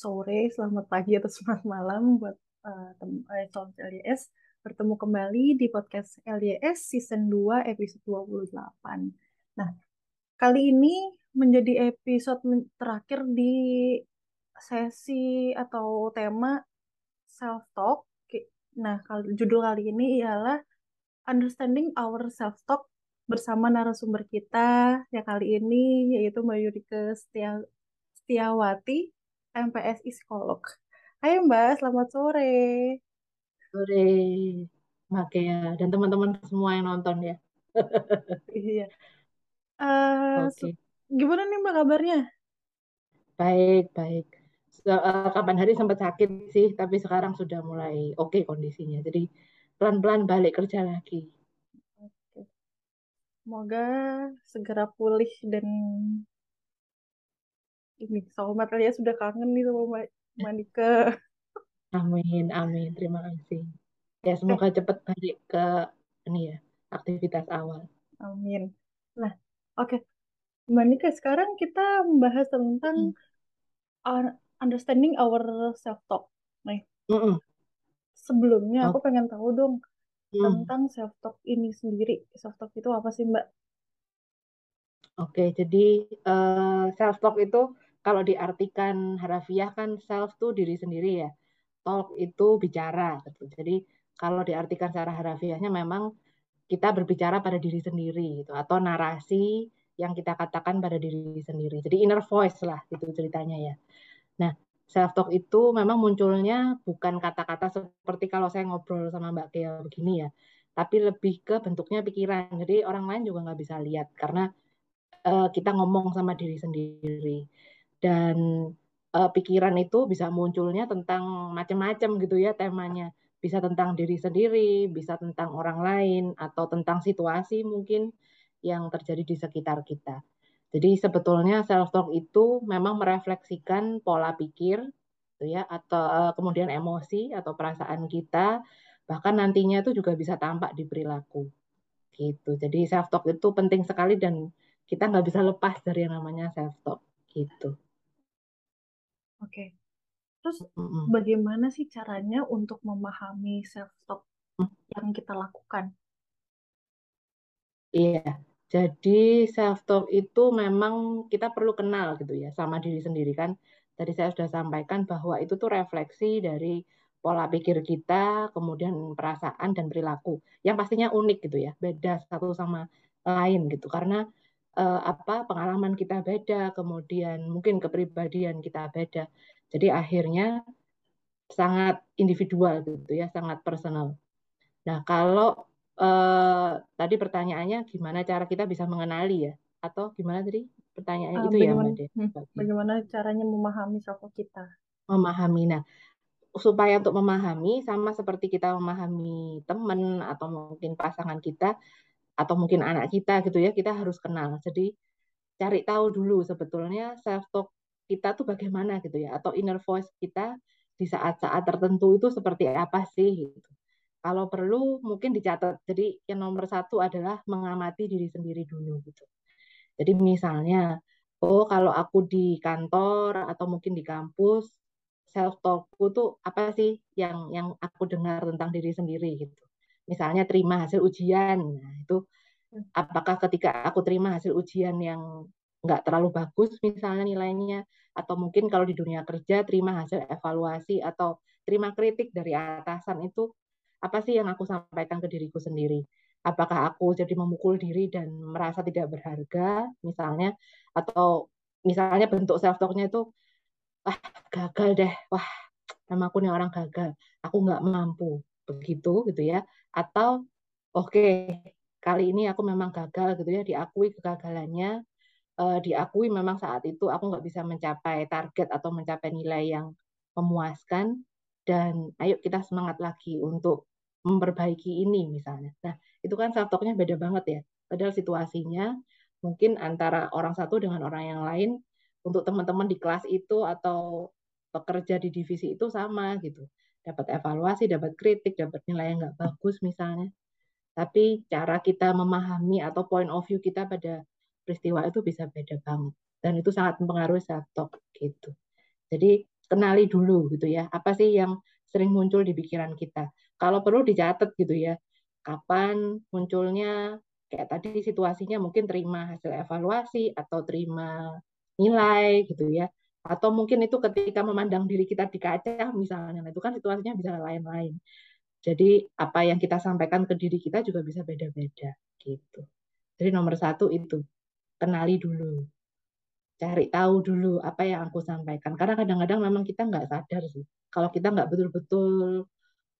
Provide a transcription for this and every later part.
sore, selamat pagi atau selamat malam buat uh, tem- eh, LYS. Bertemu kembali di podcast LYS season 2 episode 28. Nah, kali ini menjadi episode terakhir di sesi atau tema self talk. Nah, judul kali ini ialah Understanding Our Self Talk bersama narasumber kita ya kali ini yaitu Mbak Yurike Setia Setiawati, MPSI Psikolog. Hai Mbak, selamat sore. Sore, Mbak Kea, dan teman-teman semua yang nonton ya. iya. Uh, Oke. Okay. Gimana nih Mbak kabarnya? Baik, baik. So, uh, kapan hari sempat sakit sih, tapi sekarang sudah mulai oke okay kondisinya. Jadi pelan-pelan balik kerja lagi. Oke. Semoga segera pulih dan ini sama ya sudah kangen nih sama Mbak Manika. Amin, amin. Terima kasih. Ya semoga eh. cepat balik ke ini ya aktivitas awal. Amin. Nah, oke. Okay. Mbak Nika, sekarang kita membahas tentang hmm. understanding our self talk. Nih. Mm -mm. Sebelumnya oh. aku pengen tahu dong hmm. tentang self talk ini sendiri. Self talk itu apa sih, Mbak? Oke, jadi uh, eh, self talk itu kalau diartikan harafiah kan self tuh diri sendiri ya. Talk itu bicara gitu. Jadi kalau diartikan secara harafiahnya memang kita berbicara pada diri sendiri gitu atau narasi yang kita katakan pada diri sendiri. Jadi inner voice lah itu ceritanya ya. Nah, self talk itu memang munculnya bukan kata-kata seperti kalau saya ngobrol sama Mbak Kea begini ya, tapi lebih ke bentuknya pikiran. Jadi orang lain juga nggak bisa lihat karena uh, kita ngomong sama diri sendiri dan uh, pikiran itu bisa munculnya tentang macam-macam gitu ya temanya. Bisa tentang diri sendiri bisa tentang orang lain atau tentang situasi mungkin yang terjadi di sekitar kita. Jadi sebetulnya self talk itu memang merefleksikan pola pikir gitu ya atau uh, kemudian emosi atau perasaan kita. Bahkan nantinya itu juga bisa tampak di perilaku. Gitu. Jadi self talk itu penting sekali dan kita nggak bisa lepas dari yang namanya self talk gitu Oke. Terus mm-hmm. bagaimana sih caranya untuk memahami self talk yang kita lakukan? Iya, jadi self talk itu memang kita perlu kenal gitu ya sama diri sendiri kan. Tadi saya sudah sampaikan bahwa itu tuh refleksi dari pola pikir kita, kemudian perasaan dan perilaku yang pastinya unik gitu ya, beda satu sama lain gitu. Karena uh, apa pengalaman kita beda, kemudian mungkin kepribadian kita beda. Jadi akhirnya sangat individual gitu ya, sangat personal. Nah, kalau uh, tadi pertanyaannya gimana cara kita bisa mengenali ya? Atau gimana tadi pertanyaannya uh, itu bagaimana, ya, Mbak hmm, Bagaimana caranya memahami sosok kita? Memahami. Nah, supaya untuk memahami sama seperti kita memahami teman atau mungkin pasangan kita, atau mungkin anak kita gitu ya kita harus kenal. Jadi cari tahu dulu sebetulnya self talk kita tuh bagaimana gitu ya atau inner voice kita di saat-saat tertentu itu seperti apa sih gitu. Kalau perlu mungkin dicatat. Jadi yang nomor satu adalah mengamati diri sendiri dulu gitu. Jadi misalnya oh kalau aku di kantor atau mungkin di kampus self talkku tuh apa sih yang yang aku dengar tentang diri sendiri? gitu misalnya terima hasil ujian. Nah, itu apakah ketika aku terima hasil ujian yang nggak terlalu bagus misalnya nilainya? Atau mungkin kalau di dunia kerja terima hasil evaluasi atau terima kritik dari atasan itu apa sih yang aku sampaikan ke diriku sendiri? Apakah aku jadi memukul diri dan merasa tidak berharga misalnya? Atau misalnya bentuk self talknya itu wah gagal deh. Wah nama aku nih orang gagal. Aku nggak mampu. Begitu gitu ya atau oke okay, kali ini aku memang gagal gitu ya diakui kegagalannya uh, diakui memang saat itu aku nggak bisa mencapai target atau mencapai nilai yang memuaskan dan ayo kita semangat lagi untuk memperbaiki ini misalnya. Nah itu kan self beda banget ya. Padahal situasinya mungkin antara orang satu dengan orang yang lain untuk teman-teman di kelas itu atau pekerja di divisi itu sama gitu dapat evaluasi, dapat kritik, dapat nilai yang nggak bagus misalnya. Tapi cara kita memahami atau point of view kita pada peristiwa itu bisa beda banget. Dan itu sangat mempengaruhi self talk gitu. Jadi kenali dulu gitu ya. Apa sih yang sering muncul di pikiran kita? Kalau perlu dicatat gitu ya. Kapan munculnya kayak tadi situasinya mungkin terima hasil evaluasi atau terima nilai gitu ya atau mungkin itu ketika memandang diri kita di kaca misalnya. Nah, itu kan situasinya bisa lain-lain. Jadi apa yang kita sampaikan ke diri kita juga bisa beda-beda gitu. Jadi nomor satu itu kenali dulu. Cari tahu dulu apa yang aku sampaikan. Karena kadang-kadang memang kita nggak sadar sih. Kalau kita nggak betul-betul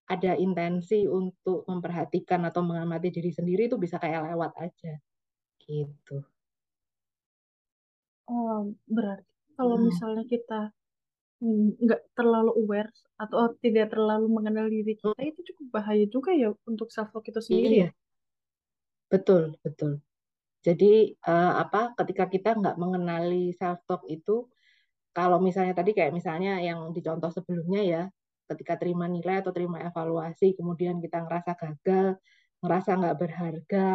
ada intensi untuk memperhatikan atau mengamati diri sendiri itu bisa kayak lewat aja gitu. Oh, berarti kalau hmm. misalnya kita nggak terlalu aware atau tidak terlalu mengenal diri kita hmm. itu cukup bahaya juga ya untuk self talk itu sendiri iya. ya. Betul, betul. Jadi uh, apa ketika kita nggak mengenali self talk itu kalau misalnya tadi kayak misalnya yang dicontoh sebelumnya ya ketika terima nilai atau terima evaluasi, kemudian kita ngerasa gagal, ngerasa nggak berharga,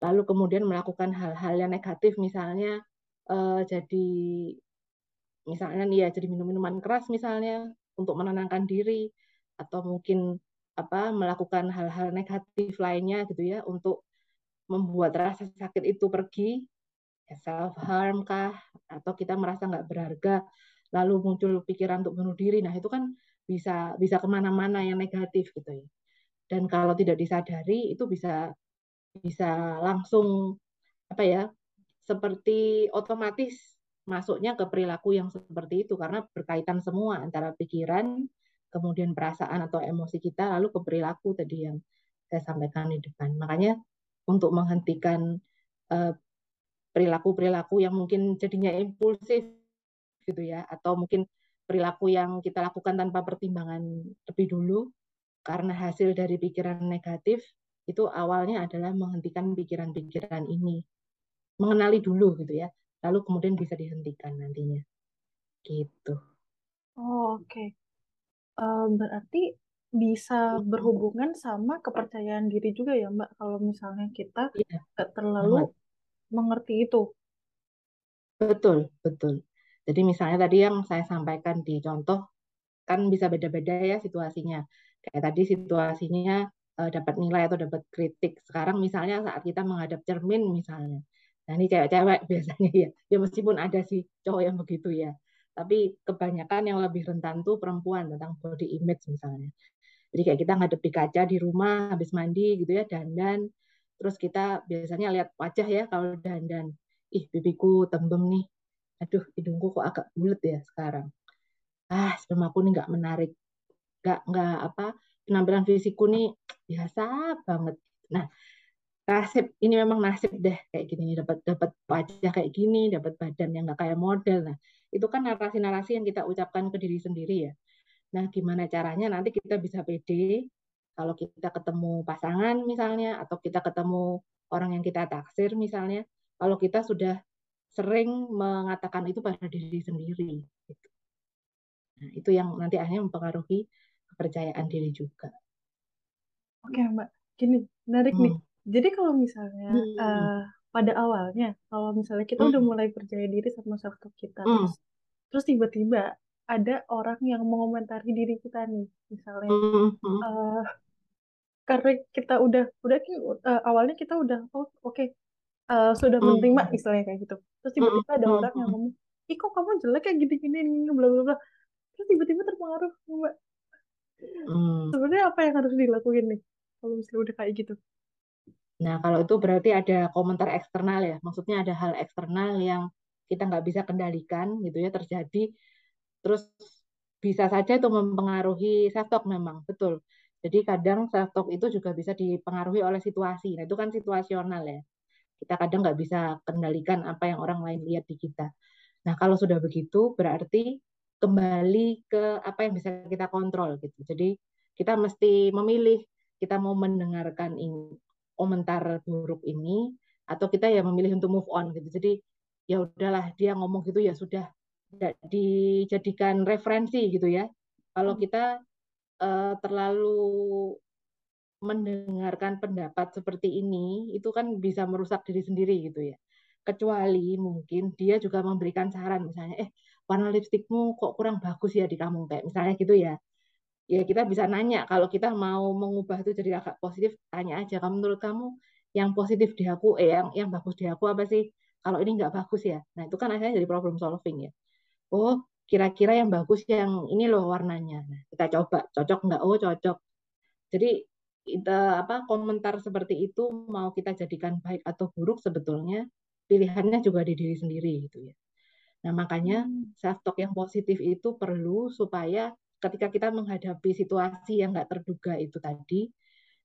lalu kemudian melakukan hal-hal yang negatif, misalnya uh, jadi misalnya ya jadi minum minuman keras misalnya untuk menenangkan diri atau mungkin apa melakukan hal-hal negatif lainnya gitu ya untuk membuat rasa sakit itu pergi ya self harm kah atau kita merasa nggak berharga lalu muncul pikiran untuk bunuh diri nah itu kan bisa bisa ke mana-mana yang negatif gitu ya. Dan kalau tidak disadari itu bisa bisa langsung apa ya seperti otomatis masuknya ke perilaku yang seperti itu karena berkaitan semua antara pikiran kemudian perasaan atau emosi kita lalu ke perilaku tadi yang saya sampaikan di depan. Makanya untuk menghentikan eh, perilaku-perilaku yang mungkin jadinya impulsif gitu ya atau mungkin perilaku yang kita lakukan tanpa pertimbangan lebih dulu karena hasil dari pikiran negatif itu awalnya adalah menghentikan pikiran-pikiran ini. Mengenali dulu gitu ya lalu kemudian bisa dihentikan nantinya gitu oh, oke okay. uh, berarti bisa berhubungan sama kepercayaan diri juga ya mbak kalau misalnya kita iya, terlalu mengerti itu betul betul jadi misalnya tadi yang saya sampaikan di contoh kan bisa beda-beda ya situasinya. Kayak tadi situasinya uh, dapat nilai atau dapat kritik. Sekarang misalnya saat kita menghadap cermin misalnya. Nah ini cewek-cewek biasanya ya. Ya meskipun ada sih cowok yang begitu ya. Tapi kebanyakan yang lebih rentan tuh perempuan tentang body image misalnya. Jadi kayak kita ngadep di kaca di rumah habis mandi gitu ya dandan. Terus kita biasanya lihat wajah ya kalau dandan. Ih pipiku tembem nih aduh hidungku kok agak bulat ya sekarang ah sperma aku nih nggak menarik nggak nggak apa penampilan fisikku nih biasa banget nah nasib ini memang nasib deh kayak gini dapat dapat wajah kayak gini dapat badan yang nggak kayak model nah itu kan narasi-narasi yang kita ucapkan ke diri sendiri ya nah gimana caranya nanti kita bisa pede kalau kita ketemu pasangan misalnya atau kita ketemu orang yang kita taksir misalnya kalau kita sudah sering mengatakan itu pada diri sendiri. Gitu. Nah, itu yang nanti akhirnya mempengaruhi kepercayaan diri juga. Oke, Mbak. Gini, menarik hmm. nih. Jadi kalau misalnya hmm. uh, pada awalnya, kalau misalnya kita hmm. udah mulai percaya diri sama self talk kita, hmm. terus terus tiba-tiba ada orang yang mengomentari diri kita nih, misalnya hmm. uh, karena kita udah udah uh, awalnya kita udah oh oke okay, uh, sudah menerima hmm. istilahnya kayak gitu terus tiba-tiba ada hmm. orang yang ngomong ih kok kamu jelek kayak gini-gini bla bla bla terus tiba-tiba terpengaruh mbak hmm. sebenarnya apa yang harus dilakuin nih kalau misalnya udah kayak gitu nah kalau itu berarti ada komentar eksternal ya? Maksudnya ada hal eksternal yang kita nggak bisa kendalikan gitu ya terjadi terus bisa saja itu mempengaruhi self talk memang betul. Jadi kadang self talk itu juga bisa dipengaruhi oleh situasi. Nah itu kan situasional ya. Kita kadang nggak bisa kendalikan apa yang orang lain lihat di kita. Nah, kalau sudah begitu, berarti kembali ke apa yang bisa kita kontrol gitu. Jadi kita mesti memilih kita mau mendengarkan komentar buruk ini atau kita ya memilih untuk move on gitu. Jadi ya udahlah dia ngomong gitu ya sudah tidak dijadikan referensi gitu ya. Kalau hmm. kita uh, terlalu mendengarkan pendapat seperti ini itu kan bisa merusak diri sendiri gitu ya. Kecuali mungkin dia juga memberikan saran misalnya, eh warna lipstikmu kok kurang bagus ya di kamu kayak misalnya gitu ya ya kita bisa nanya kalau kita mau mengubah itu jadi agak positif tanya aja. Kamu menurut kamu yang positif di aku eh yang yang bagus di aku apa sih? Kalau ini nggak bagus ya? Nah itu kan akhirnya jadi problem solving ya. Oh kira-kira yang bagus yang ini loh warnanya. Nah, kita coba cocok nggak? Oh cocok. Jadi kita apa komentar seperti itu mau kita jadikan baik atau buruk sebetulnya pilihannya juga di diri sendiri gitu ya. Nah, makanya hmm. self talk yang positif itu perlu supaya ketika kita menghadapi situasi yang nggak terduga itu tadi,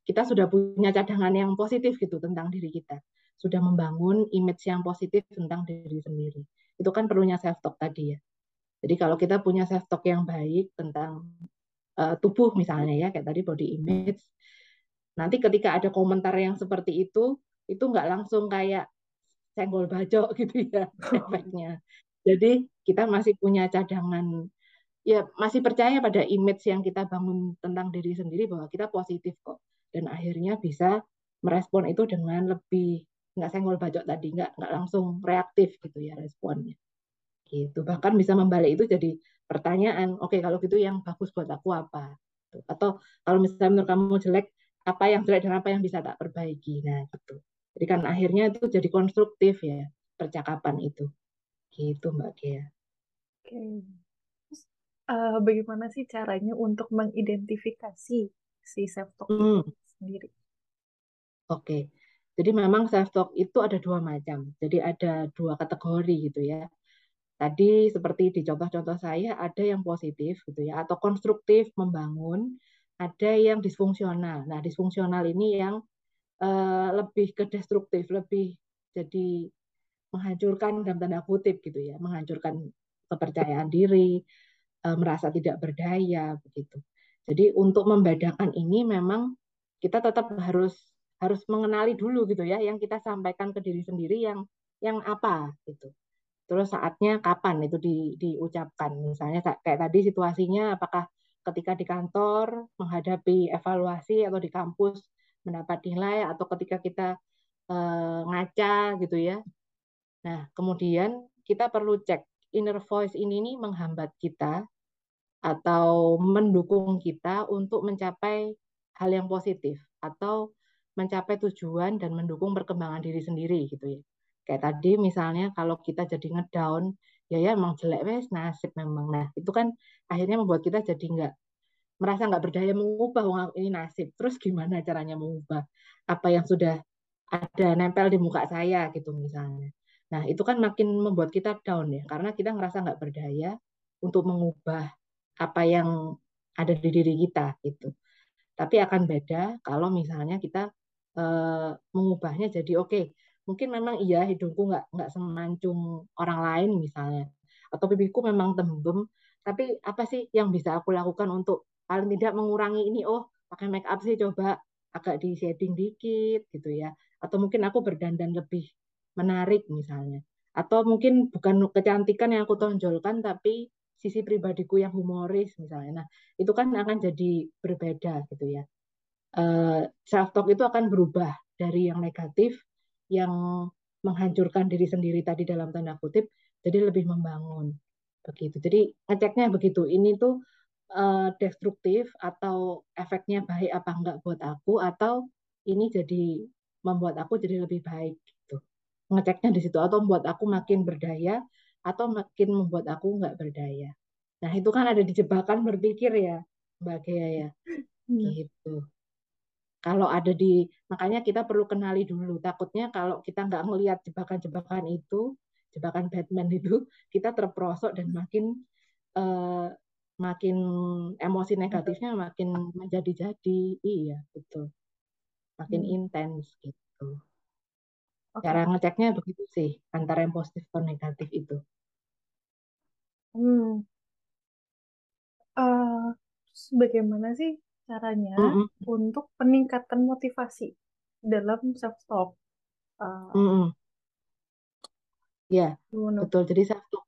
kita sudah punya cadangan yang positif gitu tentang diri kita. Sudah membangun image yang positif tentang diri sendiri. Itu kan perlunya self talk tadi ya. Jadi kalau kita punya self talk yang baik tentang uh, tubuh misalnya ya, kayak tadi body image, Nanti ketika ada komentar yang seperti itu, itu nggak langsung kayak senggol bajok gitu ya efeknya. Jadi kita masih punya cadangan, ya masih percaya pada image yang kita bangun tentang diri sendiri bahwa kita positif kok. Dan akhirnya bisa merespon itu dengan lebih nggak senggol bajok tadi, nggak nggak langsung reaktif gitu ya responnya. Gitu. Bahkan bisa membalik itu jadi pertanyaan, oke okay, kalau gitu yang bagus buat aku apa? Atau kalau misalnya menurut kamu jelek, apa yang jelek dan apa yang bisa tak perbaiki. Nah, gitu. Jadi kan akhirnya itu jadi konstruktif ya percakapan itu. Gitu Mbak Kia. Oke. Uh, bagaimana sih caranya untuk mengidentifikasi si self talk hmm. sendiri? Oke. Jadi memang self talk itu ada dua macam. Jadi ada dua kategori gitu ya. Tadi seperti di contoh-contoh saya ada yang positif gitu ya atau konstruktif membangun ada yang disfungsional. Nah, disfungsional ini yang uh, lebih ke destruktif, lebih jadi menghancurkan dalam tanda kutip gitu ya, menghancurkan kepercayaan diri, merasa tidak berdaya begitu. Jadi untuk membedakan ini memang kita tetap harus harus mengenali dulu gitu ya, yang kita sampaikan ke diri sendiri yang yang apa gitu. Terus saatnya kapan itu di, diucapkan. Misalnya kayak tadi situasinya apakah ketika di kantor menghadapi evaluasi atau di kampus mendapat nilai atau ketika kita uh, ngaca gitu ya. Nah, kemudian kita perlu cek inner voice ini nih menghambat kita atau mendukung kita untuk mencapai hal yang positif atau mencapai tujuan dan mendukung perkembangan diri sendiri gitu ya. Kayak tadi misalnya kalau kita jadi ngedown ya ya emang jelek wes nasib memang. Nah itu kan akhirnya membuat kita jadi nggak merasa nggak berdaya mengubah ini nasib. Terus gimana caranya mengubah apa yang sudah ada nempel di muka saya gitu misalnya. Nah itu kan makin membuat kita down ya karena kita ngerasa nggak berdaya untuk mengubah apa yang ada di diri kita gitu. Tapi akan beda kalau misalnya kita uh, mengubahnya jadi oke okay, mungkin memang iya hidungku nggak nggak semancung orang lain misalnya atau pipiku memang tembem tapi apa sih yang bisa aku lakukan untuk paling tidak mengurangi ini? Oh pakai make up sih coba agak di shading dikit gitu ya. Atau mungkin aku berdandan lebih menarik misalnya. Atau mungkin bukan kecantikan yang aku tonjolkan tapi sisi pribadiku yang humoris misalnya. Nah itu kan akan jadi berbeda gitu ya. Uh, eh, self talk itu akan berubah dari yang negatif yang menghancurkan diri sendiri tadi dalam tanda kutip jadi lebih membangun. Begitu. Jadi ngeceknya begitu ini tuh uh, destruktif atau efeknya baik apa enggak buat aku atau ini jadi membuat aku jadi lebih baik gitu. Ngeceknya di situ atau membuat aku makin berdaya atau makin membuat aku nggak berdaya. Nah itu kan ada di jebakan berpikir ya mbak Gea ya. Hmm. gitu. Kalau ada di makanya kita perlu kenali dulu. Takutnya kalau kita nggak melihat jebakan-jebakan itu jebakan Batman itu kita terperosok dan makin uh, makin emosi negatifnya makin menjadi-jadi. Iya betul. Makin hmm. intens gitu okay. cara ngeceknya begitu sih antara yang positif atau negatif itu hmm. uh, bagaimana sih caranya mm -hmm. untuk peningkatan motivasi dalam self talk. Uh, mm -hmm. Ya, betul. Jadi self talk,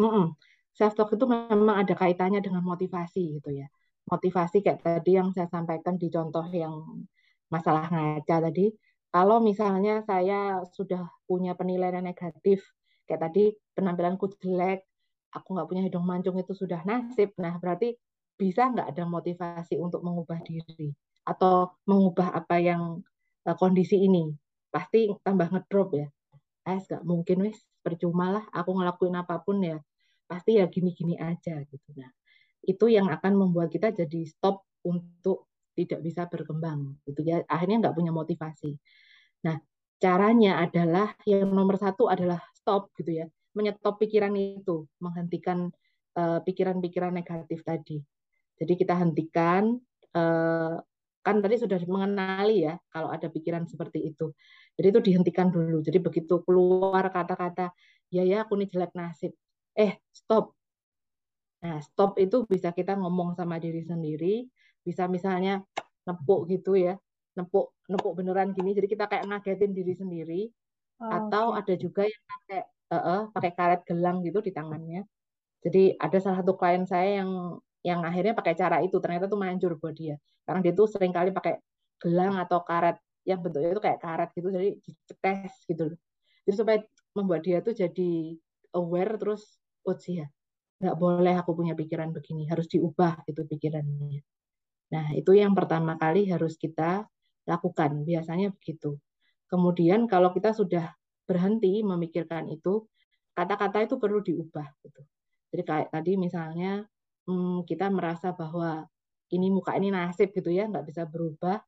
mm -hmm. self talk itu memang ada kaitannya dengan motivasi gitu ya. Motivasi kayak tadi yang saya sampaikan di contoh yang masalah ngaca tadi. Kalau misalnya saya sudah punya penilaian negatif, kayak tadi penampilanku jelek, aku nggak punya hidung mancung itu sudah nasib. Nah, berarti bisa nggak ada motivasi untuk mengubah diri atau mengubah apa yang uh, kondisi ini? Pasti tambah ngedrop ya. Eh, nggak mungkin wis percuma lah aku ngelakuin apa pun ya pasti ya gini-gini aja gitu. Nah, itu yang akan membuat kita jadi stop untuk tidak bisa berkembang gitu ya. Akhirnya nggak punya motivasi. Nah, caranya adalah yang nomor satu adalah stop gitu ya menyetop pikiran itu, menghentikan eh, pikiran-pikiran uh, negatif tadi. Jadi kita hentikan, uh, kan tadi sudah mengenali ya kalau ada pikiran seperti itu. Jadi itu dihentikan dulu. Jadi begitu keluar kata-kata, ya ya aku ini jelek nasib. Eh, stop. Nah, stop itu bisa kita ngomong sama diri sendiri, bisa misalnya nepuk gitu ya, nepuk nepuk beneran gini. Jadi kita kayak ngagetin diri sendiri. Oh, atau okay. ada juga yang pakai uh, pakai karet gelang gitu di tangannya. Jadi ada salah satu klien saya yang yang akhirnya pakai cara itu ternyata tuh manjur buat dia. Karena dia tuh sering kali pakai gelang atau karet yang bentuknya itu kayak karet gitu jadi dicetes gitu. Jadi supaya membuat dia tuh jadi aware terus oh ya nggak boleh aku punya pikiran begini harus diubah gitu pikirannya. Nah itu yang pertama kali harus kita lakukan biasanya begitu. Kemudian kalau kita sudah berhenti memikirkan itu, kata-kata itu perlu diubah gitu. Jadi kayak tadi misalnya hmm, kita merasa bahwa ini muka ini nasib gitu ya, nggak bisa berubah.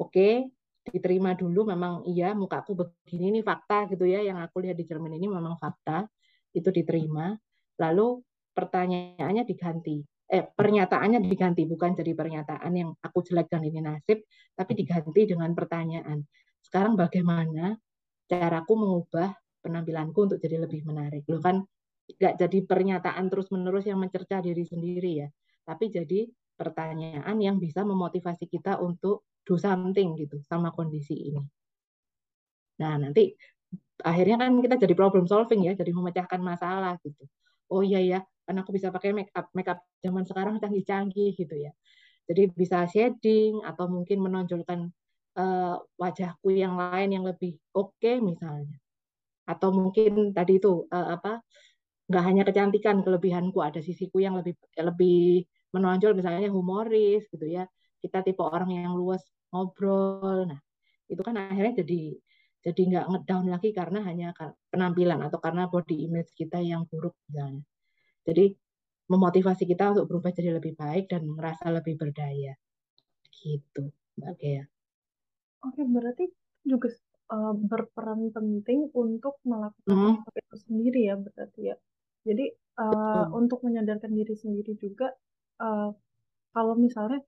Oke, diterima dulu memang iya mukaku begini ini fakta gitu ya, yang aku lihat di cermin ini memang fakta, itu diterima. Lalu pertanyaannya diganti. Eh, pernyataannya diganti, bukan jadi pernyataan yang aku jelek dan ini nasib, tapi diganti dengan pertanyaan. Sekarang bagaimana caraku mengubah penampilanku untuk jadi lebih menarik. Loh kan nggak jadi pernyataan terus-menerus yang mencerca diri sendiri ya, tapi jadi pertanyaan yang bisa memotivasi kita untuk do something gitu sama kondisi ini. Nah, nanti akhirnya kan kita jadi problem solving ya, jadi memecahkan masalah gitu. Oh iya ya, kan aku bisa pakai make up, make up zaman sekarang canggih-canggih gitu ya. Jadi bisa shading atau mungkin menonjolkan uh, wajahku yang lain yang lebih oke okay, misalnya. Atau mungkin tadi itu uh, apa nggak hanya kecantikan kelebihanku ada sisiku yang lebih lebih menonjol misalnya humoris gitu ya. Kita tipe orang yang luas ngobrol. Nah itu kan akhirnya jadi jadi nggak ngedown lagi karena hanya penampilan atau karena body image kita yang buruk misalnya jadi memotivasi kita untuk berubah jadi lebih baik dan merasa lebih berdaya gitu mbak Gea. Oke, berarti juga uh, berperan penting untuk melakukan hmm. itu sendiri ya berarti ya. Jadi uh, untuk menyadarkan diri sendiri juga uh, kalau misalnya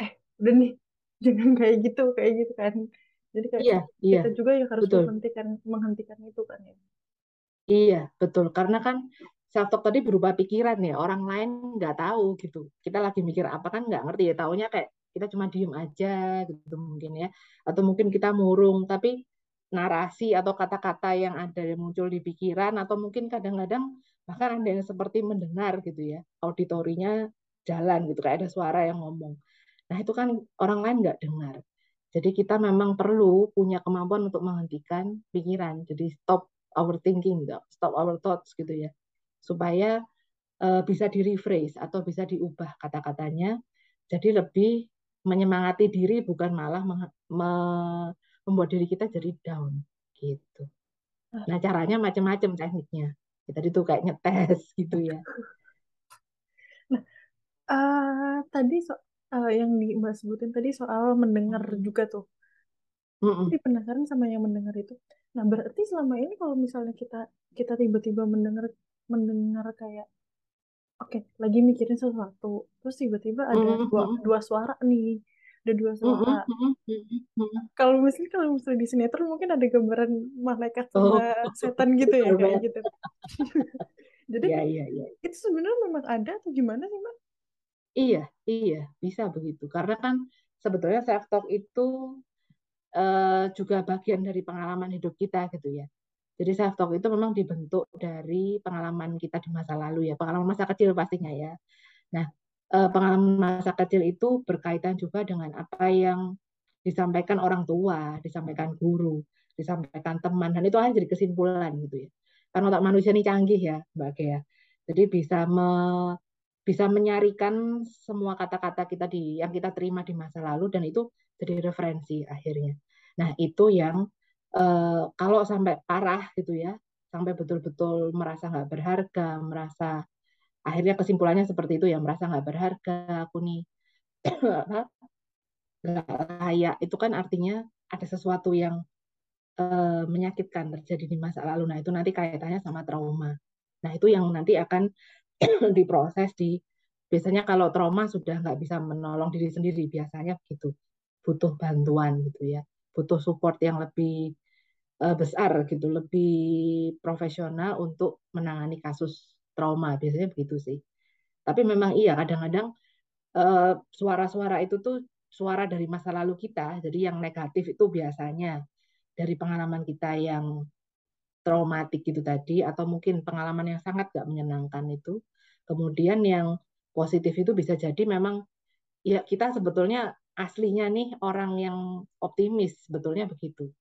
eh udah nih jangan kayak gitu kayak gitu kan. Jadi kayak iya, iya. kita juga yang harus betul. menghentikan menghentikan itu kan ya. Iya, betul. Karena kan self talk tadi berupa pikiran ya. Orang lain nggak tahu gitu. Kita lagi mikir apa kan nggak ngerti ya. Taunya kayak kita cuma diem aja gitu mungkin ya atau mungkin kita murung tapi narasi atau kata-kata yang ada yang muncul di pikiran atau mungkin kadang-kadang bahkan ada yang seperti mendengar gitu ya auditorinya jalan gitu kayak ada suara yang ngomong nah itu kan orang lain nggak dengar jadi kita memang perlu punya kemampuan untuk menghentikan pikiran jadi stop our thinking stop our thoughts gitu ya supaya uh, bisa di rephrase atau bisa diubah kata-katanya jadi lebih menyemangati diri bukan malah me me membuat diri kita jadi down gitu. Ah. Nah caranya macam-macam tekniknya. Kita itu kayak ngetes gitu ya. Nah uh, tadi so uh, yang di Mbak sebutin tadi soal mendengar juga tuh. Mm Tapi penasaran sama yang mendengar itu. Nah berarti selama ini kalau misalnya kita kita tiba-tiba mendengar mendengar kayak oke lagi mikirin sesuatu terus tiba-tiba ada mm -hmm. dua dua suara nih ada dua suara mm -hmm. kalau misalnya kalau misalnya di sinetron mungkin ada gambaran malaikat sama oh. setan gitu ya kayak gitu jadi yeah, yeah, yeah. itu sebenarnya memang ada atau gimana sih mbak iya iya bisa begitu karena kan sebetulnya self talk itu uh, juga bagian dari pengalaman hidup kita gitu ya jadi self talk itu memang dibentuk dari pengalaman kita di masa lalu ya, pengalaman masa kecil pastinya ya. Nah, eh, pengalaman masa kecil itu berkaitan juga dengan apa yang disampaikan orang tua, disampaikan guru, disampaikan teman, dan itu akan jadi kesimpulan gitu ya. Karena otak manusia ini canggih ya, Mbak Gea. Jadi bisa me, bisa menyarikan semua kata-kata kita di yang kita terima di masa lalu dan itu jadi referensi akhirnya. Nah itu yang eh, kalau sampai parah gitu ya, sampai betul-betul merasa nggak berharga, merasa akhirnya kesimpulannya seperti itu ya, merasa nggak berharga aku nih nggak layak itu kan artinya ada sesuatu yang uh, menyakitkan terjadi di masa lalu. Nah itu nanti kaitannya sama trauma. Nah itu yang nanti akan diproses di biasanya kalau trauma sudah nggak bisa menolong diri sendiri biasanya begitu butuh bantuan gitu ya butuh support yang lebih uh, besar gitu lebih profesional untuk menangani kasus trauma. Biasanya begitu sih. Tapi memang iya kadang-kadang uh, suara-suara itu tuh suara dari masa lalu kita. Jadi yang negatif itu biasanya dari pengalaman kita yang traumatik gitu tadi atau mungkin pengalaman yang sangat gak menyenangkan itu. Kemudian yang positif itu bisa jadi memang ya kita sebetulnya aslinya nih orang yang optimis sebetulnya begitu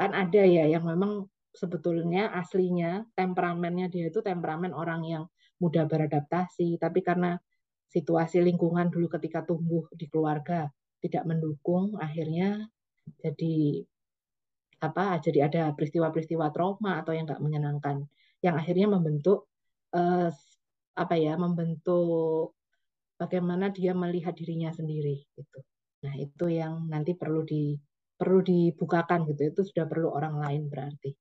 kan ada ya yang memang sebetulnya aslinya temperamennya dia itu temperamen orang yang mudah beradaptasi. Tapi karena situasi lingkungan dulu ketika tumbuh di keluarga tidak mendukung akhirnya jadi apa jadi ada peristiwa-peristiwa trauma atau yang nggak menyenangkan. Yang akhirnya membentuk eh, apa ya membentuk bagaimana dia melihat dirinya sendiri gitu. Nah itu yang nanti perlu di perlu dibukakan gitu itu sudah perlu orang lain berarti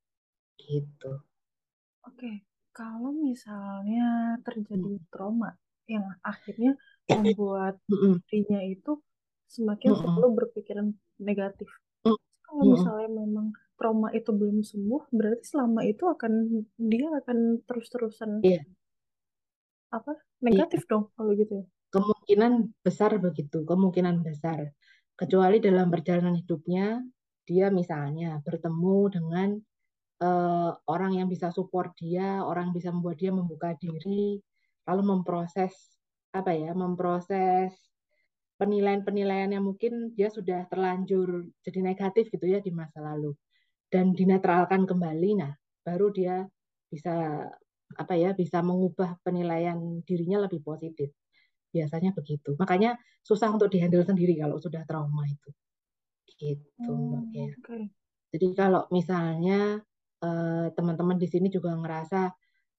gitu oke kalau misalnya terjadi hmm. trauma yang akhirnya membuat dirinya itu semakin selalu berpikiran negatif kalau misalnya memang trauma itu belum sembuh, berarti selama itu akan dia akan terus-terusan yeah. apa negatif yeah. dong kalau gitu ya. Kemungkinan besar begitu, kemungkinan besar. Kecuali dalam perjalanan hidupnya dia misalnya bertemu dengan uh, orang yang bisa support dia, orang yang bisa membuat dia membuka diri, lalu memproses apa ya, memproses penilaian-penilaian yang mungkin dia sudah terlanjur jadi negatif gitu ya di masa lalu dan dinetralkan kembali. Nah baru dia bisa apa ya bisa mengubah penilaian dirinya lebih positif biasanya begitu. Makanya susah untuk dihandle sendiri kalau sudah trauma itu. Gitu hmm, ya okay. jadi kalau misalnya eh, teman-teman di sini juga ngerasa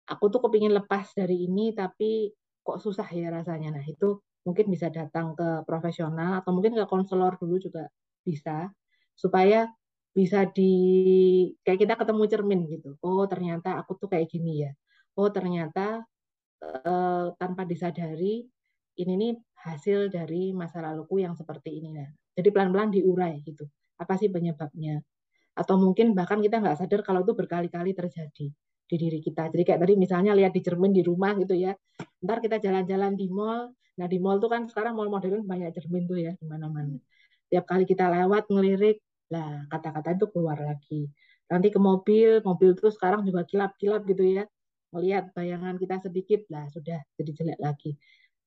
aku tuh kepingin lepas dari ini tapi kok susah ya rasanya. Nah itu mungkin bisa datang ke profesional atau mungkin ke konselor dulu juga bisa supaya bisa di kayak kita ketemu cermin gitu. Oh ternyata aku tuh kayak gini ya. Oh ternyata eh, tanpa disadari ini nih hasil dari masa laluku yang seperti ini nah jadi pelan-pelan diurai gitu apa sih penyebabnya atau mungkin bahkan kita nggak sadar kalau itu berkali-kali terjadi di diri kita jadi kayak tadi misalnya lihat di cermin di rumah gitu ya ntar kita jalan-jalan di mall Nah di mall tuh kan sekarang mall modern banyak cermin tuh ya di mana-mana. Tiap kali kita lewat ngelirik, lah kata-kata itu keluar lagi. Nanti ke mobil, mobil tuh sekarang juga kilap-kilap gitu ya. Melihat bayangan kita sedikit, lah sudah jadi jelek lagi.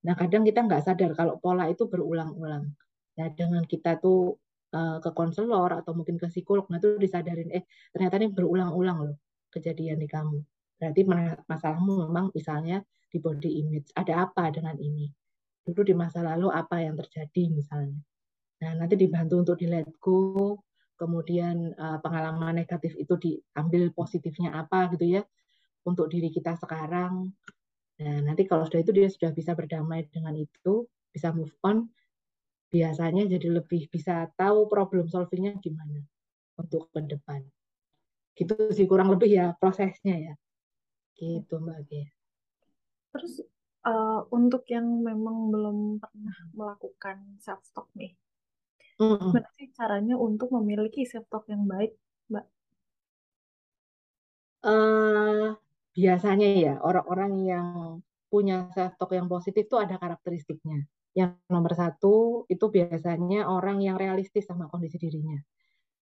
Nah kadang kita nggak sadar kalau pola itu berulang-ulang. Nah dengan kita tuh uh, ke konselor atau mungkin ke psikolog, nah itu disadarin, eh ternyata ini berulang-ulang loh kejadian di kamu. Berarti masalahmu memang misalnya di body image. Ada apa dengan ini? dulu di masa lalu apa yang terjadi misalnya. Nah, nanti dibantu untuk di let go, kemudian uh, pengalaman negatif itu diambil positifnya apa gitu ya untuk diri kita sekarang. Nah, nanti kalau sudah itu dia sudah bisa berdamai dengan itu, bisa move on, biasanya jadi lebih bisa tahu problem solvingnya gimana untuk ke depan. Gitu sih kurang lebih ya prosesnya ya. Gitu Mbak Gia. Terus uh, untuk yang memang belum pernah melakukan self talk nih, mm gimana sih caranya untuk memiliki self talk yang baik, Mbak? Uh, biasanya ya orang-orang yang punya self talk yang positif itu ada karakteristiknya. Yang nomor satu itu biasanya orang yang realistis sama kondisi dirinya.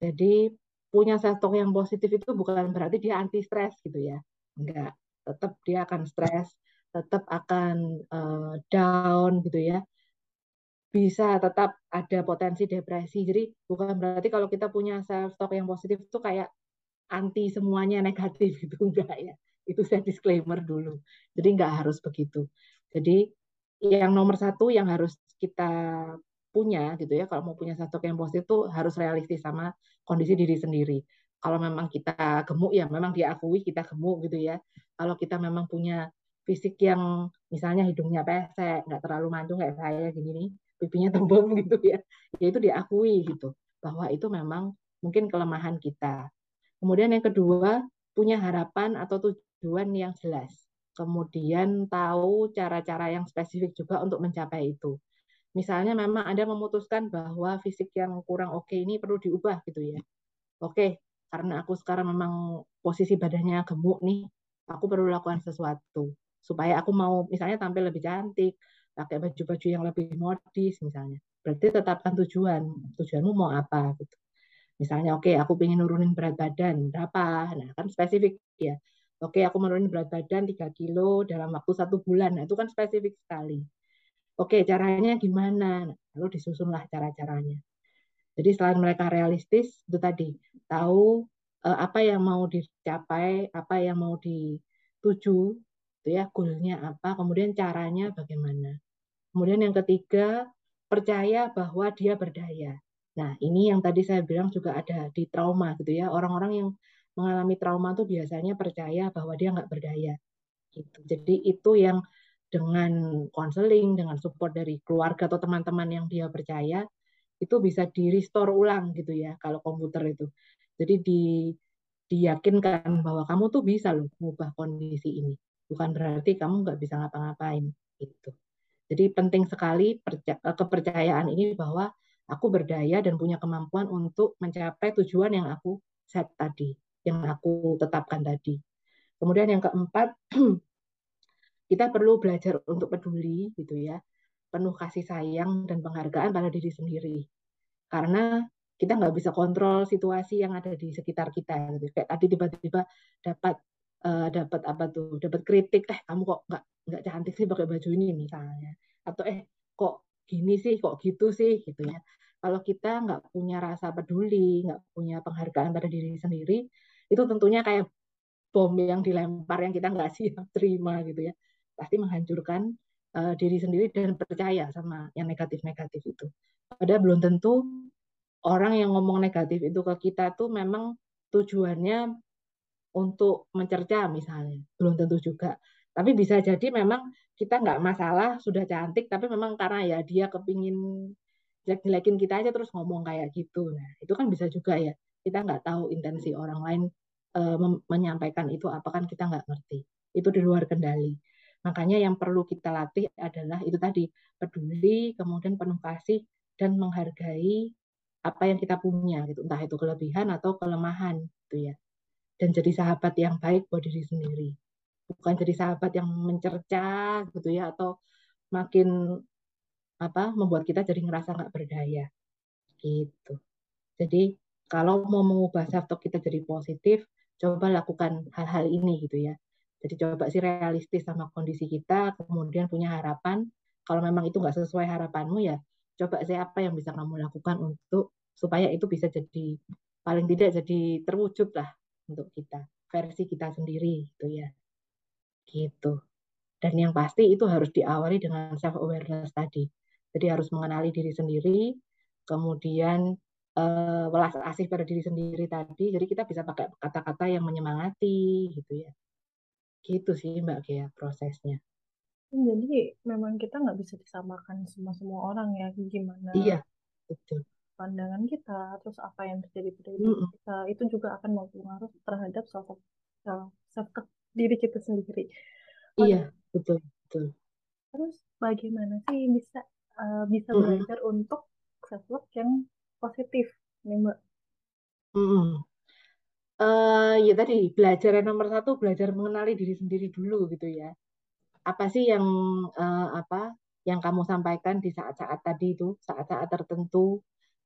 Jadi punya self talk yang positif itu bukan berarti dia anti stres gitu ya. Enggak, tetap dia akan stres tetap akan uh, down gitu ya bisa tetap ada potensi depresi jadi bukan berarti kalau kita punya self talk yang positif itu kayak anti semuanya negatif gitu enggak ya Itu saya disclaimer dulu. Jadi nggak harus begitu. Jadi yang nomor satu yang harus kita punya gitu ya kalau mau punya sosok yang positif itu harus realistis sama kondisi diri sendiri kalau memang kita gemuk ya memang diakui kita gemuk gitu ya kalau kita memang punya fisik yang misalnya hidungnya pesek nggak terlalu mancung kayak saya gini nih pipinya tembem gitu ya ya itu diakui gitu bahwa itu memang mungkin kelemahan kita kemudian yang kedua punya harapan atau tujuan yang jelas kemudian tahu cara-cara yang spesifik juga untuk mencapai itu misalnya memang Anda memutuskan bahwa fisik yang kurang oke ini perlu diubah gitu ya. Oke, karena aku sekarang memang posisi badannya gemuk nih, aku perlu lakukan sesuatu supaya aku mau misalnya tampil lebih cantik, pakai baju-baju yang lebih modis misalnya. Berarti tetapkan tujuan, tujuanmu mau apa gitu. Misalnya oke, okay, aku pengen nurunin berat badan berapa? Nah, kan spesifik ya. Oke, aku menurunin berat badan 3 kilo dalam waktu satu bulan. Nah, itu kan spesifik sekali Oke, caranya gimana? Lalu disusunlah cara-caranya. Jadi selain mereka realistis, itu tadi tahu uh, apa yang mau dicapai, apa yang mau dituju, itu ya goalnya apa, kemudian caranya bagaimana. Kemudian yang ketiga, percaya bahwa dia berdaya. Nah, ini yang tadi saya bilang juga ada di trauma gitu ya. Orang-orang yang mengalami trauma itu biasanya percaya bahwa dia nggak berdaya. Gitu. Jadi itu yang dengan konseling, dengan support dari keluarga atau teman-teman yang dia percaya, itu bisa di restore ulang gitu ya kalau komputer itu. Jadi di diyakinkan bahwa kamu tuh bisa loh mengubah kondisi ini. Bukan berarti kamu nggak bisa ngapa-ngapain gitu. Jadi penting sekali kepercayaan ini bahwa aku berdaya dan punya kemampuan untuk mencapai tujuan yang aku set tadi, yang aku tetapkan tadi. Kemudian yang keempat, kita perlu belajar untuk peduli gitu ya penuh kasih sayang dan penghargaan pada diri sendiri. Karena kita nggak bisa kontrol situasi yang ada di sekitar kita gitu. Kayak tadi tiba-tiba dapat uh, dapat apa tuh dapat kritik eh kamu kok nggak nggak cantik sih pakai baju ini misalnya. Atau eh kok gini sih kok gitu sih gitu ya. Kalau kita nggak punya rasa peduli nggak punya penghargaan pada diri sendiri itu tentunya kayak bom yang dilempar yang kita nggak siap terima gitu ya pasti menghancurkan uh, diri sendiri dan percaya sama yang negatif-negatif itu. Padahal belum tentu orang yang ngomong negatif itu ke kita tuh memang tujuannya untuk mencerca misalnya, belum tentu juga. Tapi bisa jadi memang kita nggak masalah sudah cantik, tapi memang karena ya dia kepingin jelek-jelekin kita aja terus ngomong kayak gitu. Nah itu kan bisa juga ya. Kita nggak tahu intensi orang lain menyampaikan itu apa kan kita nggak ngerti. Itu di luar kendali. Makanya yang perlu kita latih adalah itu tadi peduli, kemudian penuh kasih dan menghargai apa yang kita punya gitu, entah itu kelebihan atau kelemahan gitu ya. Dan jadi sahabat yang baik buat diri sendiri. Bukan jadi sahabat yang mencerca gitu ya atau makin apa membuat kita jadi ngerasa nggak berdaya gitu. Jadi kalau mau mengubah self talk kita jadi positif, coba lakukan hal-hal ini gitu ya. Jadi coba sih realistis sama kondisi kita, kemudian punya harapan. Kalau memang itu nggak sesuai harapanmu ya, coba sih apa yang bisa kamu lakukan untuk supaya itu bisa jadi paling tidak jadi terwujud lah untuk kita versi kita sendiri gitu ya. Gitu. Dan yang pasti itu harus diawali dengan self awareness tadi. Jadi harus mengenali diri sendiri, kemudian uh, welas asih pada diri sendiri tadi. Jadi kita bisa pakai kata-kata yang menyemangati gitu ya Gitu sih Mbak Gia prosesnya. Jadi memang kita nggak bisa disamakan semua semua orang ya gimana Iya, betul. pandangan kita, terus apa yang terjadi pada diri mm -mm. kita itu juga akan mempengaruhi terhadap self self diri kita sendiri. Oh, iya, betul betul. Terus bagaimana sih bisa uh, bisa mm -mm. belajar untuk self love yang positif nih Mbak? Mm -mm uh, ya tadi belajar yang nomor satu belajar mengenali diri sendiri dulu gitu ya. Apa sih yang uh, apa yang kamu sampaikan di saat-saat tadi itu saat-saat tertentu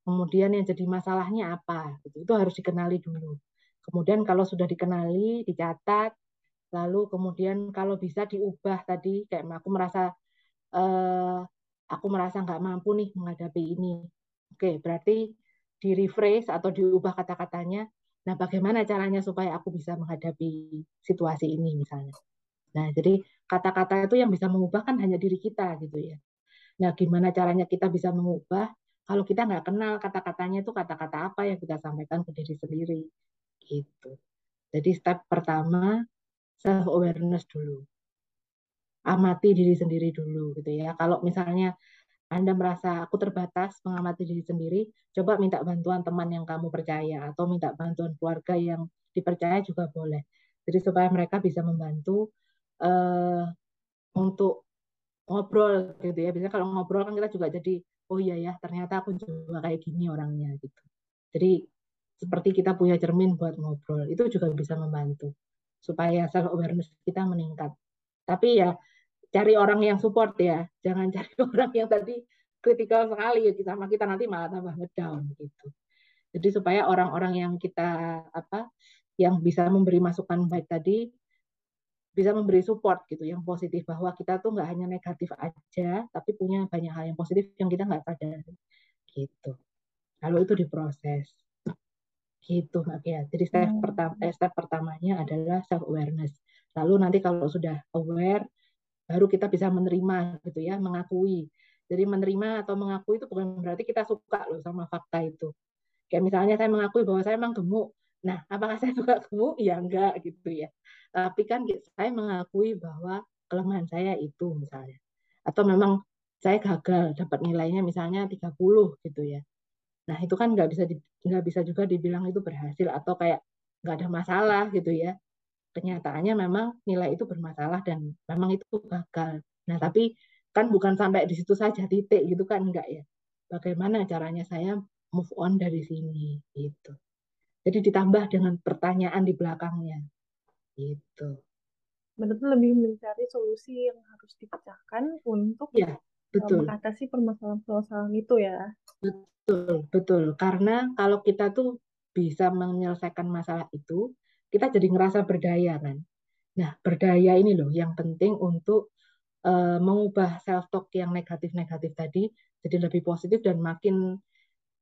kemudian yang jadi masalahnya apa gitu itu harus dikenali dulu. Kemudian kalau sudah dikenali dicatat lalu kemudian kalau bisa diubah tadi kayak aku merasa uh, aku merasa nggak mampu nih menghadapi ini oke berarti di rephrase atau diubah kata-katanya Nah, bagaimana caranya supaya aku bisa menghadapi situasi ini misalnya. Nah, jadi kata-kata itu yang bisa mengubah kan hanya diri kita gitu ya. Nah, gimana caranya kita bisa mengubah kalau kita nggak kenal kata-katanya itu kata-kata apa yang kita sampaikan ke diri sendiri gitu. Jadi step pertama self awareness dulu. Amati diri sendiri dulu gitu ya. Kalau misalnya anda merasa aku terbatas mengamati diri sendiri, coba minta bantuan teman yang kamu percaya atau minta bantuan keluarga yang dipercaya juga boleh. Jadi supaya mereka bisa membantu uh, untuk ngobrol gitu ya. Biasanya kalau ngobrol kan kita juga jadi oh iya ya ternyata aku juga kayak gini orangnya gitu. Jadi seperti kita punya cermin buat ngobrol itu juga bisa membantu supaya self awareness kita meningkat. Tapi ya cari orang yang support ya, jangan cari orang yang tadi kritikal sekali sama kita nanti malah tambah ngedown gitu. Jadi supaya orang-orang yang kita apa yang bisa memberi masukan baik tadi bisa memberi support gitu. Yang positif bahwa kita tuh nggak hanya negatif aja tapi punya banyak hal yang positif yang kita nggak sadari gitu. Lalu itu diproses. Gitu Mbak ya jadi step hmm. pertama eh, step pertamanya adalah self awareness lalu nanti kalau sudah aware baru kita bisa menerima gitu ya, mengakui. Jadi menerima atau mengakui itu bukan berarti kita suka loh sama fakta itu. Kayak misalnya saya mengakui bahwa saya memang gemuk. Nah, apakah saya suka gemuk? Ya enggak gitu ya. Tapi kan saya mengakui bahwa kelemahan saya itu misalnya. Atau memang saya gagal dapat nilainya misalnya 30 gitu ya. Nah, itu kan nggak bisa nggak bisa juga dibilang itu berhasil atau kayak nggak ada masalah gitu ya kenyataannya memang nilai itu bermasalah dan memang itu gagal. Nah, tapi kan bukan sampai di situ saja titik gitu kan enggak ya. Bagaimana caranya saya move on dari sini gitu. Jadi ditambah dengan pertanyaan di belakangnya. Gitu. Berarti lebih mencari solusi yang harus dipecahkan untuk ya, betul. mengatasi permasalahan-permasalahan itu ya. Betul, betul. Karena kalau kita tuh bisa menyelesaikan masalah itu, kita jadi ngerasa berdaya kan. Nah, berdaya ini loh yang penting untuk uh, mengubah self talk yang negatif-negatif tadi jadi lebih positif dan makin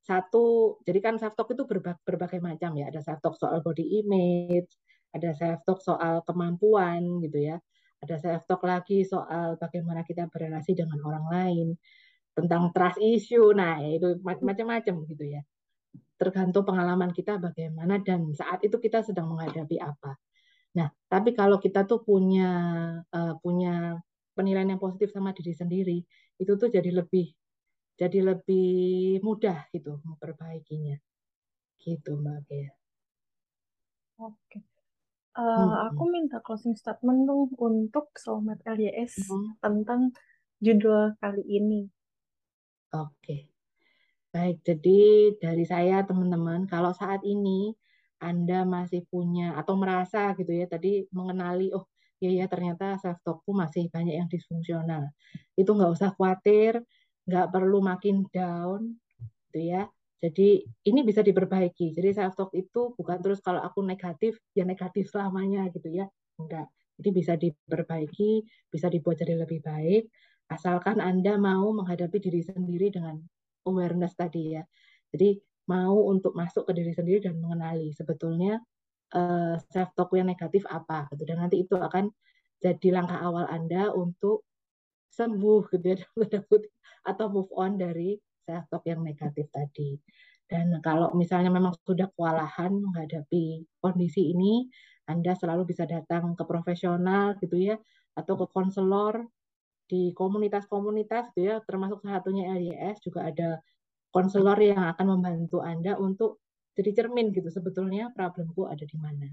satu jadi kan self talk itu berbagai, berbagai macam ya. Ada self talk soal body image ada self talk soal kemampuan gitu ya. Ada self talk lagi soal bagaimana kita berrelasi dengan orang lain tentang trust issue. Nah itu macam-macam gitu ya tergantung pengalaman kita bagaimana dan saat itu kita sedang menghadapi apa. Nah, tapi kalau kita tuh punya uh, punya penilaian yang positif sama diri sendiri, itu tuh jadi lebih jadi lebih mudah gitu memperbaikinya. Gitu Mbak Gea. Oke. Uh, hmm. Aku minta closing statement dong untuk Soulmate LYS hmm. tentang judul kali ini. Oke. Baik, jadi dari saya teman-teman, kalau saat ini Anda masih punya atau merasa gitu ya, tadi mengenali, oh ya ya ternyata self talkku masih banyak yang disfungsional. Itu nggak usah khawatir, nggak perlu makin down, gitu ya. Jadi ini bisa diperbaiki. Jadi self talk itu bukan terus kalau aku negatif ya negatif selamanya gitu ya, enggak. Jadi bisa diperbaiki, bisa dibuat jadi lebih baik, asalkan Anda mau menghadapi diri sendiri dengan awareness tadi ya. Jadi mau untuk masuk ke diri sendiri dan mengenali sebetulnya uh, self talk yang negatif apa gitu dan nanti itu akan jadi langkah awal Anda untuk sembuh gitu ya atau move on dari self talk yang negatif tadi. Dan kalau misalnya memang sudah kewalahan menghadapi kondisi ini, Anda selalu bisa datang ke profesional gitu ya atau ke konselor di komunitas-komunitas gitu ya, termasuk salah satunya LYS juga ada konselor yang akan membantu Anda untuk jadi cermin gitu sebetulnya problemku ada di mana.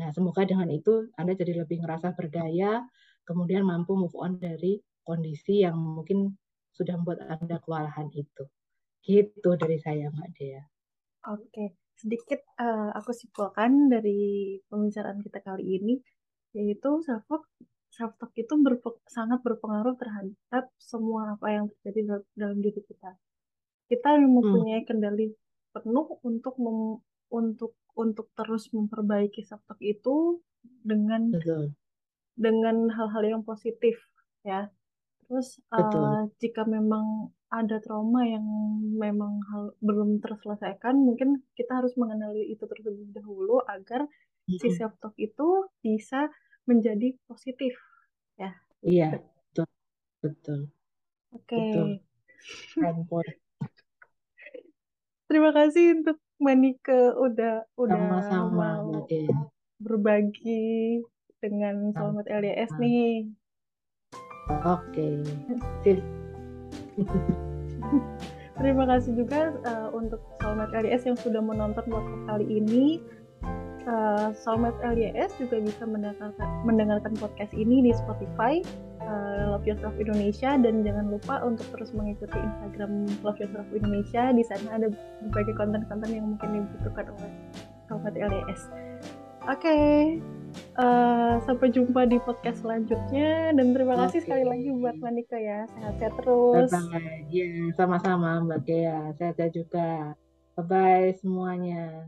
Nah, semoga dengan itu Anda jadi lebih ngerasa berdaya, kemudian mampu move on dari kondisi yang mungkin sudah membuat Anda kewalahan itu. Gitu dari saya, Mbak Dea. Oke, sedikit uh, aku simpulkan dari pembicaraan kita kali ini, yaitu self self talk itu berpe sangat berpengaruh terhadap semua apa yang terjadi dalam diri kita. Kita hmm. mempunyai kendali penuh untuk mem, untuk untuk terus memperbaiki self talk itu dengan Betul. dengan hal-hal yang positif ya. Terus uh, jika memang ada trauma yang memang hal, belum terselesaikan, mungkin kita harus mengenali itu terlebih dahulu agar si Mm-mm. self talk itu bisa menjadi positif ya. Iya, betul, betul, Oke. betul. Point. Terima kasih untuk Manike udah udah Sama-sama, mau berbagi dengan Soulmate LDS nih. Oke, sip. Terima kasih juga uh, untuk Soulmate LDS yang sudah menonton podcast kali ini. Uh, Soulmate LDS juga bisa mendengarkan, mendengarkan podcast ini di Spotify uh, Love Yourself Indonesia dan jangan lupa untuk terus mengikuti Instagram Love Yourself Indonesia. Di sana ada berbagai konten-konten yang mungkin dibutuhkan oleh Soulmate LDS. Oke, okay. uh, sampai jumpa di podcast selanjutnya dan terima kasih sekali lagi buat Manika ya. Sehat-sehat terus. Bye-bye. Ya, sama-sama Mbak Dea. Saya juga. Bye-bye semuanya.